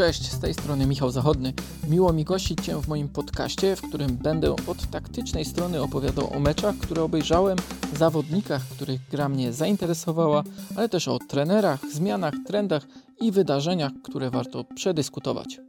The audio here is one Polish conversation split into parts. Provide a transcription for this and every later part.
Cześć, z tej strony Michał Zachodny. Miło mi gościć Cię w moim podcaście, w którym będę od taktycznej strony opowiadał o meczach, które obejrzałem, zawodnikach, których gra mnie zainteresowała, ale też o trenerach, zmianach, trendach i wydarzeniach, które warto przedyskutować.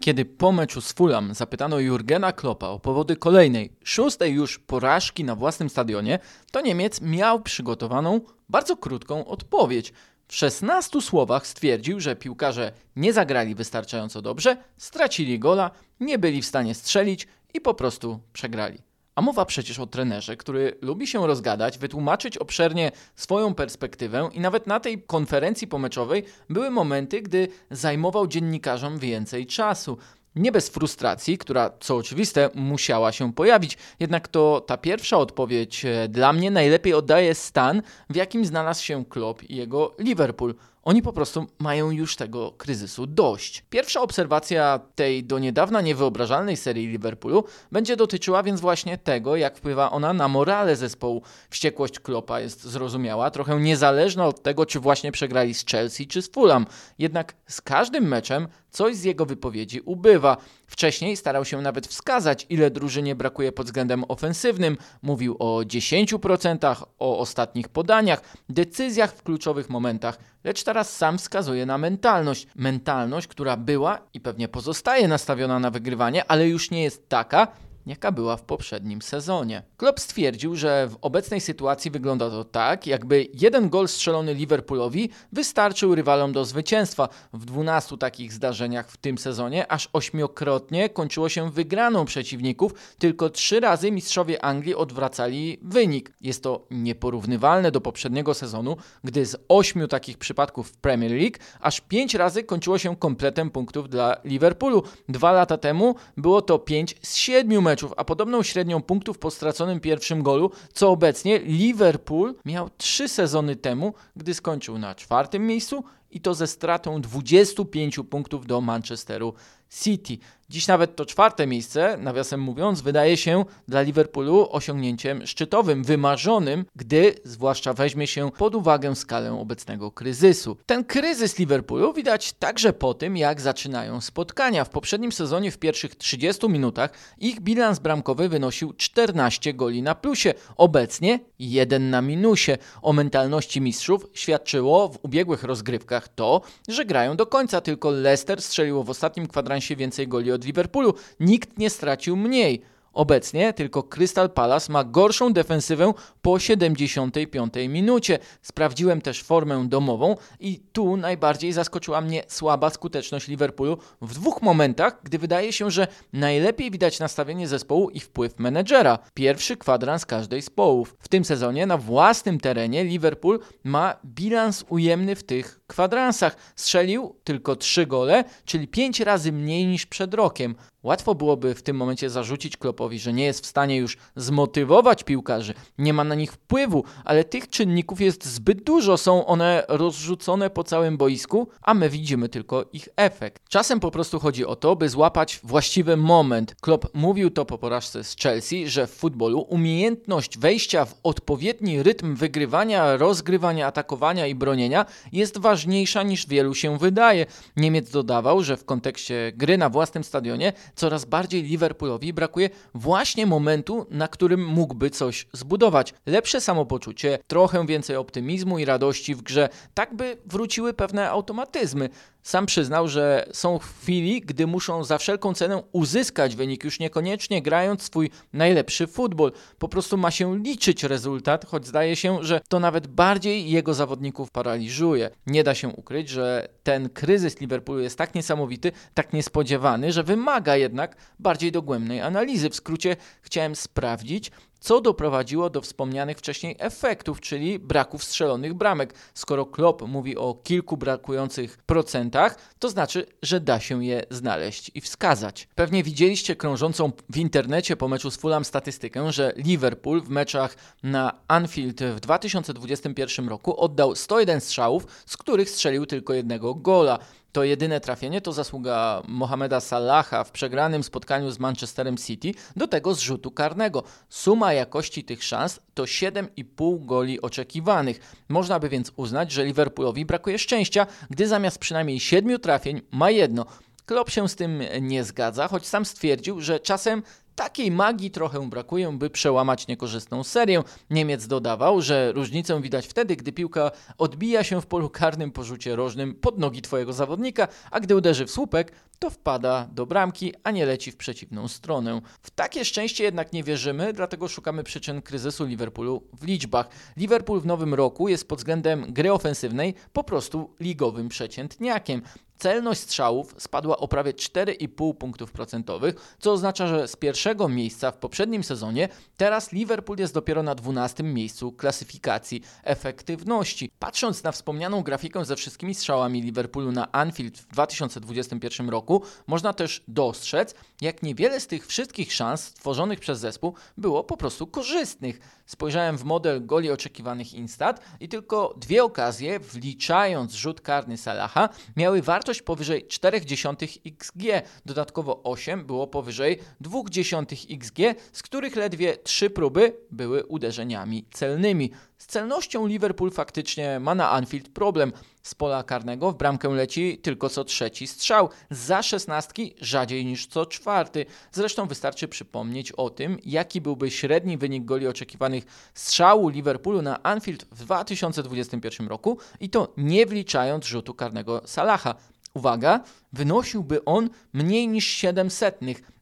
Kiedy po meczu z Fulham zapytano Jurgena Kloppa o powody kolejnej, szóstej już porażki na własnym stadionie, to Niemiec miał przygotowaną bardzo krótką odpowiedź. W 16 słowach stwierdził, że piłkarze nie zagrali wystarczająco dobrze, stracili gola, nie byli w stanie strzelić i po prostu przegrali. A mowa przecież o trenerze, który lubi się rozgadać, wytłumaczyć obszernie swoją perspektywę i nawet na tej konferencji pomeczowej były momenty, gdy zajmował dziennikarzom więcej czasu. Nie bez frustracji, która, co oczywiste, musiała się pojawić, jednak to ta pierwsza odpowiedź e, dla mnie najlepiej oddaje stan, w jakim znalazł się Klopp i jego Liverpool. Oni po prostu mają już tego kryzysu dość. Pierwsza obserwacja tej do niedawna niewyobrażalnej serii Liverpoolu będzie dotyczyła więc właśnie tego, jak wpływa ona na morale zespołu. Wściekłość Kloppa jest zrozumiała, trochę niezależna od tego, czy właśnie przegrali z Chelsea czy z Fulham. Jednak z każdym meczem coś z jego wypowiedzi ubywa. Wcześniej starał się nawet wskazać, ile drużynie brakuje pod względem ofensywnym. Mówił o 10%, o ostatnich podaniach, decyzjach w kluczowych momentach, lecz teraz sam wskazuje na mentalność. Mentalność, która była i pewnie pozostaje nastawiona na wygrywanie, ale już nie jest taka, jaka była w poprzednim sezonie. Klopp stwierdził, że w obecnej sytuacji wygląda to tak, jakby jeden gol strzelony Liverpoolowi wystarczył rywalom do zwycięstwa. W 12 takich zdarzeniach w tym sezonie aż ośmiokrotnie kończyło się wygraną przeciwników, tylko trzy razy mistrzowie Anglii odwracali wynik. Jest to nieporównywalne do poprzedniego sezonu, gdy z ośmiu takich przypadków w Premier League aż pięć razy kończyło się kompletem punktów dla Liverpoolu. Dwa lata temu było to pięć z siedmiu meczów, a podobną średnią punktów po straconym pierwszym golu, co obecnie Liverpool miał trzy sezony temu, gdy skończył na czwartym miejscu i to ze stratą 25 punktów do Manchesteru City. Dziś nawet to czwarte miejsce, nawiasem mówiąc, wydaje się dla Liverpoolu osiągnięciem szczytowym, wymarzonym, gdy zwłaszcza weźmie się pod uwagę skalę obecnego kryzysu. Ten kryzys Liverpoolu widać także po tym, jak zaczynają spotkania. W poprzednim sezonie w pierwszych 30 minutach ich bilans bramkowy wynosił 14 goli na plusie, obecnie 1 na minusie. O mentalności mistrzów świadczyło w ubiegłych rozgrywkach to, że grają do końca, tylko Leicester strzeliło w ostatnim kwadransie więcej goli od Liverpoolu. Nikt nie stracił mniej. Obecnie tylko Crystal Palace ma gorszą defensywę po 75 minucie. Sprawdziłem też formę domową i tu najbardziej zaskoczyła mnie słaba skuteczność Liverpoolu w dwóch momentach, gdy wydaje się, że najlepiej widać nastawienie zespołu i wpływ menedżera. Pierwszy kwadrans każdej z połów. W tym sezonie na własnym terenie Liverpool ma bilans ujemny w tych kwadransach. Strzelił tylko 3 gole, czyli 5 razy mniej niż przed rokiem. Łatwo byłoby w tym momencie zarzucić Klopowi, że nie jest w stanie już zmotywować piłkarzy, nie ma na nich wpływu, ale tych czynników jest zbyt dużo, są one rozrzucone po całym boisku, a my widzimy tylko ich efekt. Czasem po prostu chodzi o to, by złapać właściwy moment. Klopp mówił to po porażce z Chelsea, że w futbolu umiejętność wejścia w odpowiedni rytm wygrywania, rozgrywania, atakowania i bronienia jest ważniejsza niż wielu się wydaje. Niemiec dodawał, że w kontekście gry na własnym stadionie coraz bardziej Liverpoolowi brakuje właśnie momentu, na którym mógłby coś zbudować. Lepsze samopoczucie, trochę więcej optymizmu i radości w grze, tak by wróciły pewne automatyzmy. Sam przyznał, że są chwili, gdy muszą za wszelką cenę uzyskać wynik, już niekoniecznie grając swój najlepszy futbol. Po prostu ma się liczyć rezultat, choć zdaje się, że to nawet bardziej jego zawodników paraliżuje. Nie da się ukryć, że ten kryzys Liverpoolu jest tak niesamowity, tak niespodziewany, że wymaga jednak bardziej dogłębnej analizy. W skrócie chciałem sprawdzić, co doprowadziło do wspomnianych wcześniej efektów, czyli braków strzelonych bramek. Skoro Klopp mówi o kilku brakujących procentach, to znaczy, że da się je znaleźć i wskazać. Pewnie widzieliście krążącą w internecie po meczu z Fulham statystykę, że Liverpool w meczach na Anfield w 2021 roku oddał 101 strzałów, z których strzelił tylko jednego gola. To jedyne trafienie to zasługa Mohameda Salaha w przegranym spotkaniu z Manchesterem City, do tego z rzutu karnego. Suma jakości tych szans to 7,5 goli oczekiwanych. Można by więc uznać, że Liverpoolowi brakuje szczęścia, gdy zamiast przynajmniej 7 trafień ma jedno. Klopp się z tym nie zgadza, choć sam stwierdził, że czasem Takiej magii trochę brakuje, by przełamać niekorzystną serię. Niemiec dodawał, że różnicę widać wtedy, gdy piłka odbija się w polu karnym po rzucie rożnym pod nogi twojego zawodnika, a gdy uderzy w słupek, to wpada do bramki, a nie leci w przeciwną stronę. W takie szczęście jednak nie wierzymy, dlatego szukamy przyczyn kryzysu Liverpoolu w liczbach. Liverpool w nowym roku jest pod względem gry ofensywnej po prostu ligowym przeciętniakiem. Celność strzałów spadła o prawie 4,5 punktów procentowych, co oznacza, że z pierwszego miejsca w poprzednim sezonie teraz Liverpool jest dopiero na 12 miejscu klasyfikacji efektywności. Patrząc na wspomnianą grafikę ze wszystkimi strzałami Liverpoolu na Anfield w 2021 roku, można też dostrzec, jak niewiele z tych wszystkich szans stworzonych przez zespół było po prostu korzystnych. Spojrzałem w model goli oczekiwanych Instat i tylko dwie okazje, wliczając rzut karny Salaha, miały wartość powyżej 0,4 XG. Dodatkowo 8 było powyżej 0,2 XG, z których ledwie 3 próby były uderzeniami celnymi. Z celnością Liverpool faktycznie ma na Anfield problem. Z pola karnego w bramkę leci tylko co trzeci strzał, za szesnastki rzadziej niż co czwarty. Zresztą wystarczy przypomnieć o tym, jaki byłby średni wynik goli oczekiwanych strzału Liverpoolu na Anfield w 2021 roku i to nie wliczając rzutu karnego Salaha. Uwaga, wynosiłby on mniej niż 700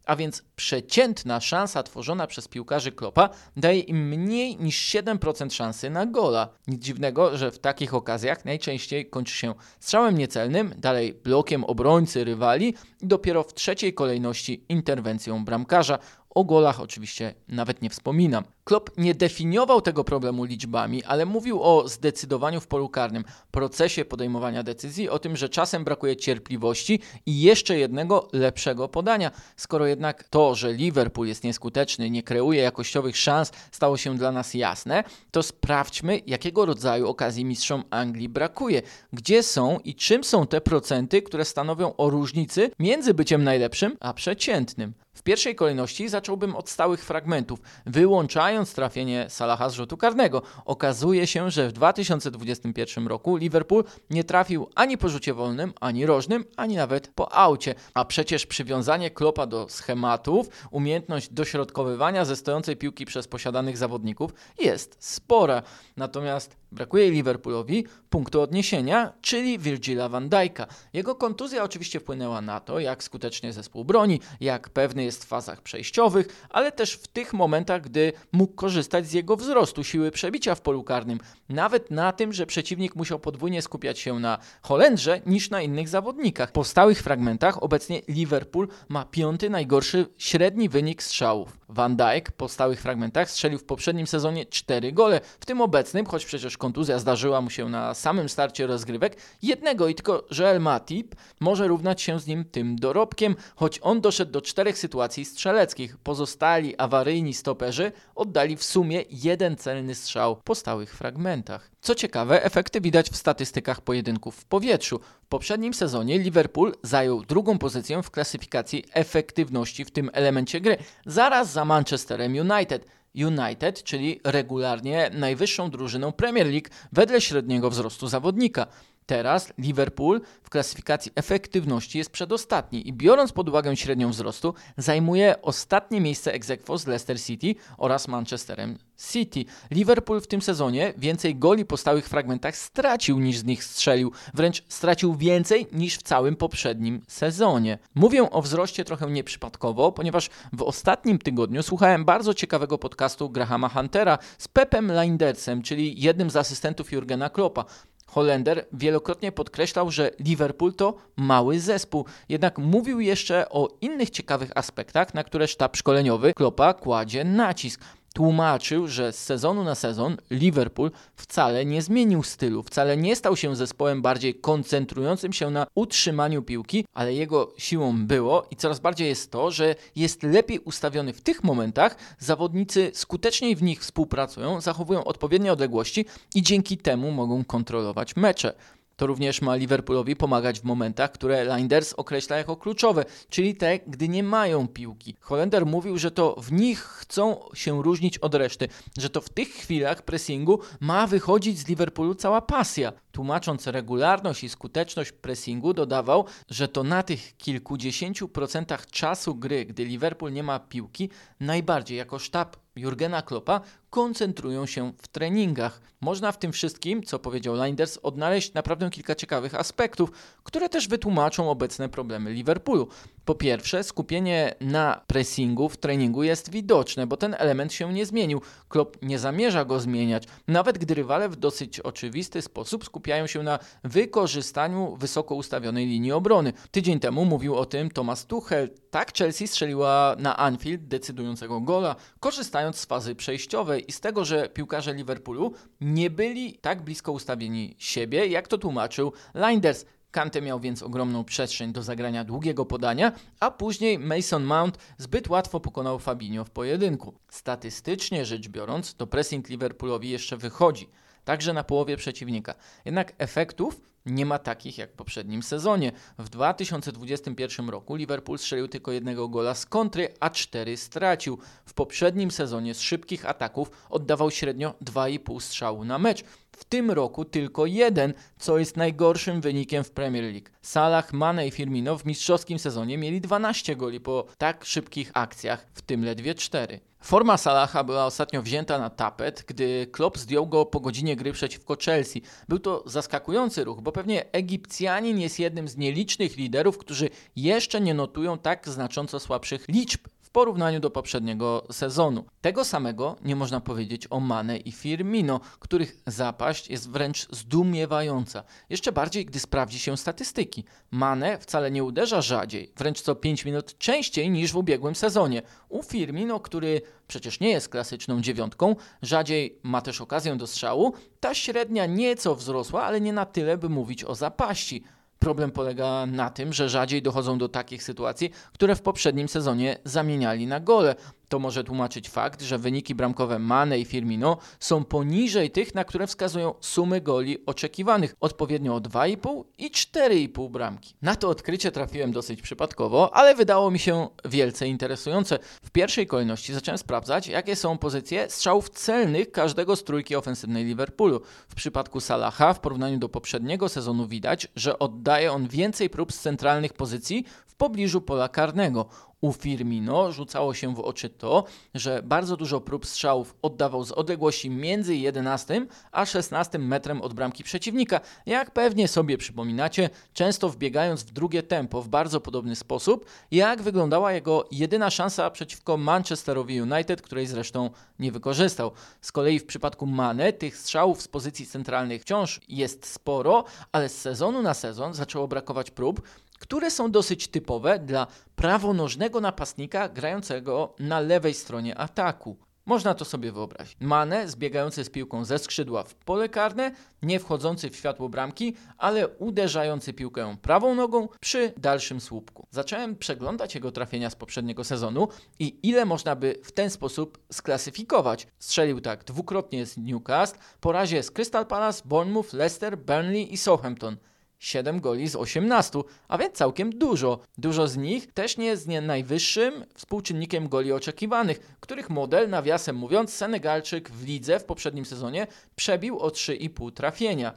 a więc przeciętna szansa tworzona przez piłkarzy Klopa daje im mniej niż 7% szansy na gola. Nic dziwnego, że w takich okazjach najczęściej kończy się strzałem niecelnym, dalej blokiem obrońcy rywali i dopiero w trzeciej kolejności interwencją bramkarza. O golach oczywiście nawet nie wspominam. Klopp nie definiował tego problemu liczbami, ale mówił o zdecydowaniu w polu karnym, procesie podejmowania decyzji, o tym, że czasem brakuje cierpliwości i jeszcze jednego lepszego podania. Skoro jednak to, że Liverpool jest nieskuteczny, nie kreuje jakościowych szans, stało się dla nas jasne, to sprawdźmy, jakiego rodzaju okazji mistrzom Anglii brakuje. Gdzie są i czym są te procenty, które stanowią o różnicy między byciem najlepszym a przeciętnym. W pierwszej kolejności zacząłbym od stałych fragmentów, wyłączając trafienie Salaha z rzutu karnego. Okazuje się, że w 2021 roku Liverpool nie trafił ani po rzucie wolnym, ani rożnym, ani nawet po aucie. A przecież przywiązanie Klopa do schematów, umiejętność dośrodkowywania ze stojącej piłki przez posiadanych zawodników jest spora. Natomiast brakuje Liverpoolowi punktu odniesienia, czyli Virgila van Dijk'a. Jego kontuzja oczywiście wpłynęła na to, jak skutecznie zespół broni, jak pewny jest w fazach przejściowych, ale też w tych momentach, gdy mógł korzystać z jego wzrostu, siły przebicia w polu karnym. Nawet na tym, że przeciwnik musiał podwójnie skupiać się na Holendrze niż na innych zawodnikach. Po stałych fragmentach obecnie Liverpool ma piąty najgorszy średni wynik strzałów. Van Dijk po stałych fragmentach strzelił w poprzednim sezonie 4 gole, w tym obecnym, choć przecież kontuzja zdarzyła mu się na samym starcie rozgrywek, jednego i tylko Joel Matip może równać się z nim tym dorobkiem, choć on doszedł do czterech sytuacji strzeleckich. Pozostali awaryjni stoperzy oddali w sumie jeden celny strzał po stałych fragmentach. Co ciekawe, efekty widać w statystykach pojedynków w powietrzu. W poprzednim sezonie Liverpool zajął drugą pozycję w klasyfikacji efektywności w tym elemencie gry, zaraz za Manchesterem United. United, czyli regularnie najwyższą drużyną Premier League wedle średniego wzrostu zawodnika. Teraz Liverpool w klasyfikacji efektywności jest przedostatni i biorąc pod uwagę średnią wzrostu, zajmuje ostatnie miejsce ex z Leicester City oraz Manchesterem City. Liverpool w tym sezonie więcej goli po stałych fragmentach stracił niż z nich strzelił, wręcz stracił więcej niż w całym poprzednim sezonie. Mówię o wzroście trochę nieprzypadkowo, ponieważ w ostatnim tygodniu słuchałem bardzo ciekawego podcastu Grahama Huntera z Pepem Lindersem, czyli jednym z asystentów Jurgena Kloppa. Holender wielokrotnie podkreślał, że Liverpool to mały zespół, jednak mówił jeszcze o innych ciekawych aspektach, na które sztab szkoleniowy Klopa kładzie nacisk tłumaczył, że z sezonu na sezon Liverpool wcale nie zmienił stylu, wcale nie stał się zespołem bardziej koncentrującym się na utrzymaniu piłki, ale jego siłą było i coraz bardziej jest to, że jest lepiej ustawiony w tych momentach, zawodnicy skuteczniej w nich współpracują, zachowują odpowiednie odległości i dzięki temu mogą kontrolować mecze. To również ma Liverpoolowi pomagać w momentach, które Linders określa jako kluczowe, czyli te, gdy nie mają piłki. Holender mówił, że to w nich chcą się różnić od reszty, że to w tych chwilach pressingu ma wychodzić z Liverpoolu cała pasja. Tłumacząc regularność i skuteczność pressingu, dodawał, że to na tych kilkudziesięciu procentach czasu gry, gdy Liverpool nie ma piłki, najbardziej jako sztab Jurgena Kloppa koncentrują się w treningach. Można w tym wszystkim, co powiedział Linders, odnaleźć naprawdę kilka ciekawych aspektów, które też wytłumaczą obecne problemy Liverpoolu. Po pierwsze, skupienie na pressingu w treningu jest widoczne, bo ten element się nie zmienił. Klopp nie zamierza go zmieniać, nawet gdy rywale w dosyć oczywisty sposób skupiają się na wykorzystaniu wysoko ustawionej linii obrony. Tydzień temu mówił o tym Thomas Tuchel. Tak Chelsea strzeliła na Anfield decydującego gola, korzystając z fazy przejściowej i z tego, że piłkarze Liverpoolu nie byli tak blisko ustawieni siebie, jak to tłumaczył Linders. Kante miał więc ogromną przestrzeń do zagrania długiego podania, a później Mason Mount zbyt łatwo pokonał Fabinho w pojedynku. Statystycznie rzecz biorąc, to pressing Liverpoolowi jeszcze wychodzi, także na połowie przeciwnika. Jednak efektów nie ma takich jak w poprzednim sezonie. W 2021 roku Liverpool strzelił tylko jednego gola z kontry, a cztery stracił. W poprzednim sezonie z szybkich ataków oddawał średnio 2,5 strzału na mecz. W tym roku tylko jeden, co jest najgorszym wynikiem w Premier League. Salah, Mane i Firmino w mistrzowskim sezonie mieli 12 goli po tak szybkich akcjach, w tym ledwie 4. Forma Salaha była ostatnio wzięta na tapet, gdy Klopp zdjął go po godzinie gry przeciwko Chelsea. Był to zaskakujący ruch, bo pewnie Egipcjanin jest jednym z nielicznych liderów, którzy jeszcze nie notują tak znacząco słabszych liczb porównaniu do poprzedniego sezonu. Tego samego nie można powiedzieć o Mane i Firmino, których zapaść jest wręcz zdumiewająca. Jeszcze bardziej, gdy sprawdzi się statystyki. Mane wcale nie uderza rzadziej, wręcz co 5 minut częściej niż w ubiegłym sezonie. U Firmino, który przecież nie jest klasyczną dziewiątką, rzadziej ma też okazję do strzału, ta średnia nieco wzrosła, ale nie na tyle, by mówić o zapaści. Problem polega na tym, że rzadziej dochodzą do takich sytuacji, które w poprzednim sezonie zamieniali na gole. To może tłumaczyć fakt, że wyniki bramkowe Mane i Firmino są poniżej tych, na które wskazują sumy goli oczekiwanych, odpowiednio o 2,5 i 4,5 bramki. Na to odkrycie trafiłem dosyć przypadkowo, ale wydało mi się wielce interesujące. W pierwszej kolejności zacząłem sprawdzać, jakie są pozycje strzałów celnych każdego z trójki ofensywnej Liverpoolu. W przypadku Salaha w porównaniu do poprzedniego sezonu widać, że oddaje on więcej prób z centralnych pozycji w pobliżu pola karnego. U Firmino rzucało się w oczy to, że bardzo dużo prób strzałów oddawał z odległości między 11 a 16 metrem od bramki przeciwnika. Jak pewnie sobie przypominacie, często wbiegając w drugie tempo w bardzo podobny sposób, jak wyglądała jego jedyna szansa przeciwko Manchesterowi United, której zresztą nie wykorzystał. Z kolei w przypadku Mane tych strzałów z pozycji centralnych wciąż jest sporo, ale z sezonu na sezon zaczęło brakować prób, które są dosyć typowe dla prawonożnego napastnika grającego na lewej stronie ataku. Można to sobie wyobrazić. Mane zbiegający z piłką ze skrzydła w pole karne, nie wchodzący w światło bramki, ale uderzający piłkę prawą nogą przy dalszym słupku. Zacząłem przeglądać jego trafienia z poprzedniego sezonu i ile można by w ten sposób sklasyfikować. Strzelił tak dwukrotnie z Newcastle, po razie z Crystal Palace, Bournemouth, Leicester, Burnley i Southampton. 7 goli z 18, a więc całkiem dużo. Dużo z nich też nie jest nie najwyższym współczynnikiem goli oczekiwanych, których model, nawiasem mówiąc, Senegalczyk w lidze w poprzednim sezonie przebił o 3,5 trafienia.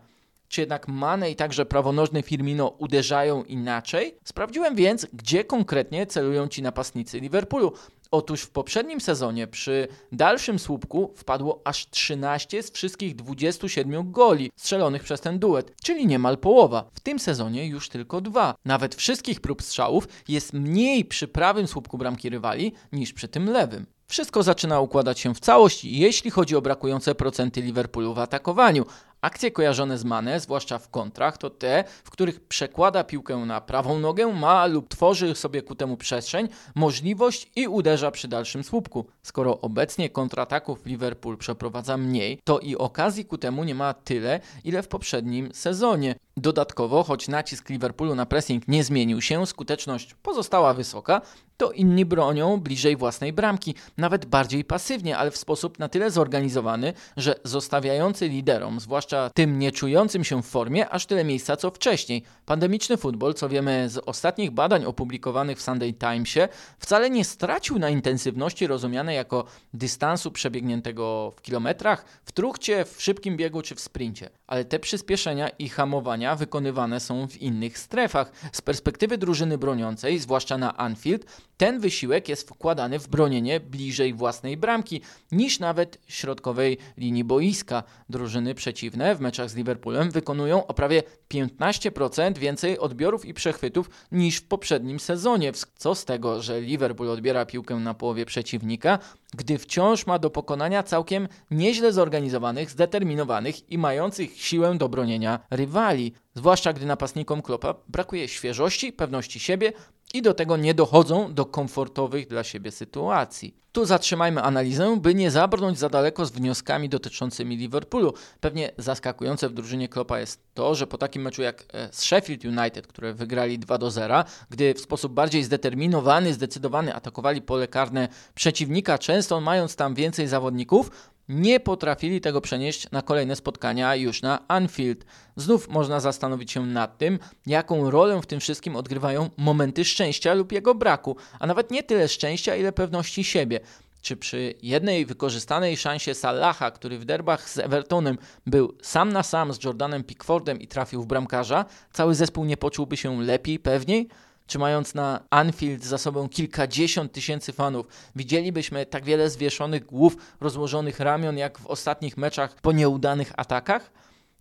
Czy jednak Mane i także prawonożny Firmino uderzają inaczej? Sprawdziłem więc, gdzie konkretnie celują ci napastnicy Liverpoolu. Otóż w poprzednim sezonie przy dalszym słupku wpadło aż 13 z wszystkich 27 goli strzelonych przez ten duet, czyli niemal połowa. W tym sezonie już tylko dwa. Nawet wszystkich prób strzałów jest mniej przy prawym słupku bramki rywali niż przy tym lewym. Wszystko zaczyna układać się w całość, jeśli chodzi o brakujące procenty Liverpoolu w atakowaniu, Akcje kojarzone z Mane, zwłaszcza w kontrach, to te, w których przekłada piłkę na prawą nogę, ma lub tworzy sobie ku temu przestrzeń, możliwość i uderza przy dalszym słupku. Skoro obecnie kontrataków Liverpool przeprowadza mniej, to i okazji ku temu nie ma tyle, ile w poprzednim sezonie. Dodatkowo, choć nacisk Liverpoolu na pressing nie zmienił się, skuteczność pozostała wysoka, to inni bronią bliżej własnej bramki, nawet bardziej pasywnie, ale w sposób na tyle zorganizowany, że zostawiający liderom, zwłaszcza tym nieczującym się w formie, aż tyle miejsca co wcześniej. Pandemiczny futbol, co wiemy z ostatnich badań opublikowanych w Sunday Timesie, wcale nie stracił na intensywności rozumianej jako dystansu przebiegniętego w kilometrach, w truchcie, w szybkim biegu czy w sprincie. Ale te przyspieszenia i hamowania wykonywane są w innych strefach. Z perspektywy drużyny broniącej, zwłaszcza na Anfield, ten wysiłek jest wkładany w bronienie bliżej własnej bramki niż nawet środkowej linii boiska. Drużyny przeciwne w meczach z Liverpoolem wykonują o prawie 15% więcej odbiorów i przechwytów niż w poprzednim sezonie. Co z tego, że Liverpool odbiera piłkę na połowie przeciwnika, gdy wciąż ma do pokonania całkiem nieźle zorganizowanych, zdeterminowanych i mających siłę do bronienia rywali. Zwłaszcza gdy napastnikom Klopa brakuje świeżości, pewności siebie i do tego nie dochodzą do komfortowych dla siebie sytuacji. Tu zatrzymajmy analizę, by nie zabrnąć za daleko z wnioskami dotyczącymi Liverpoolu. Pewnie zaskakujące w drużynie Klopa jest to, że po takim meczu jak e, z Sheffield United, które wygrali 2 do 0, gdy w sposób bardziej zdeterminowany, zdecydowany atakowali pole karne przeciwnika, często mając tam więcej zawodników, nie potrafili tego przenieść na kolejne spotkania już na Anfield. Znów można zastanowić się nad tym, jaką rolę w tym wszystkim odgrywają momenty szczęścia lub jego braku, a nawet nie tyle szczęścia, ile pewności siebie. Czy przy jednej wykorzystanej szansie Salaha, który w derbach z Evertonem był sam na sam z Jordanem Pickfordem i trafił w bramkarza, cały zespół nie poczułby się lepiej, pewniej? Czy mając na Anfield za sobą kilkadziesiąt tysięcy fanów, widzielibyśmy tak wiele zwieszonych głów, rozłożonych ramion, jak w ostatnich meczach po nieudanych atakach?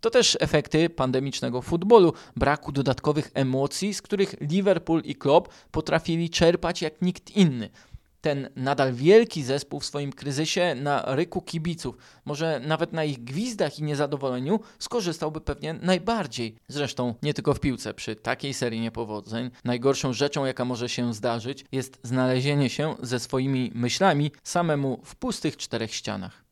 To też efekty pandemicznego futbolu, braku dodatkowych emocji, z których Liverpool i Klopp potrafili czerpać jak nikt inny ten nadal wielki zespół w swoim kryzysie na ryku kibiców, może nawet na ich gwizdach i niezadowoleniu, skorzystałby pewnie najbardziej. Zresztą nie tylko w piłce, przy takiej serii niepowodzeń, najgorszą rzeczą, jaka może się zdarzyć, jest znalezienie się ze swoimi myślami samemu w pustych czterech ścianach.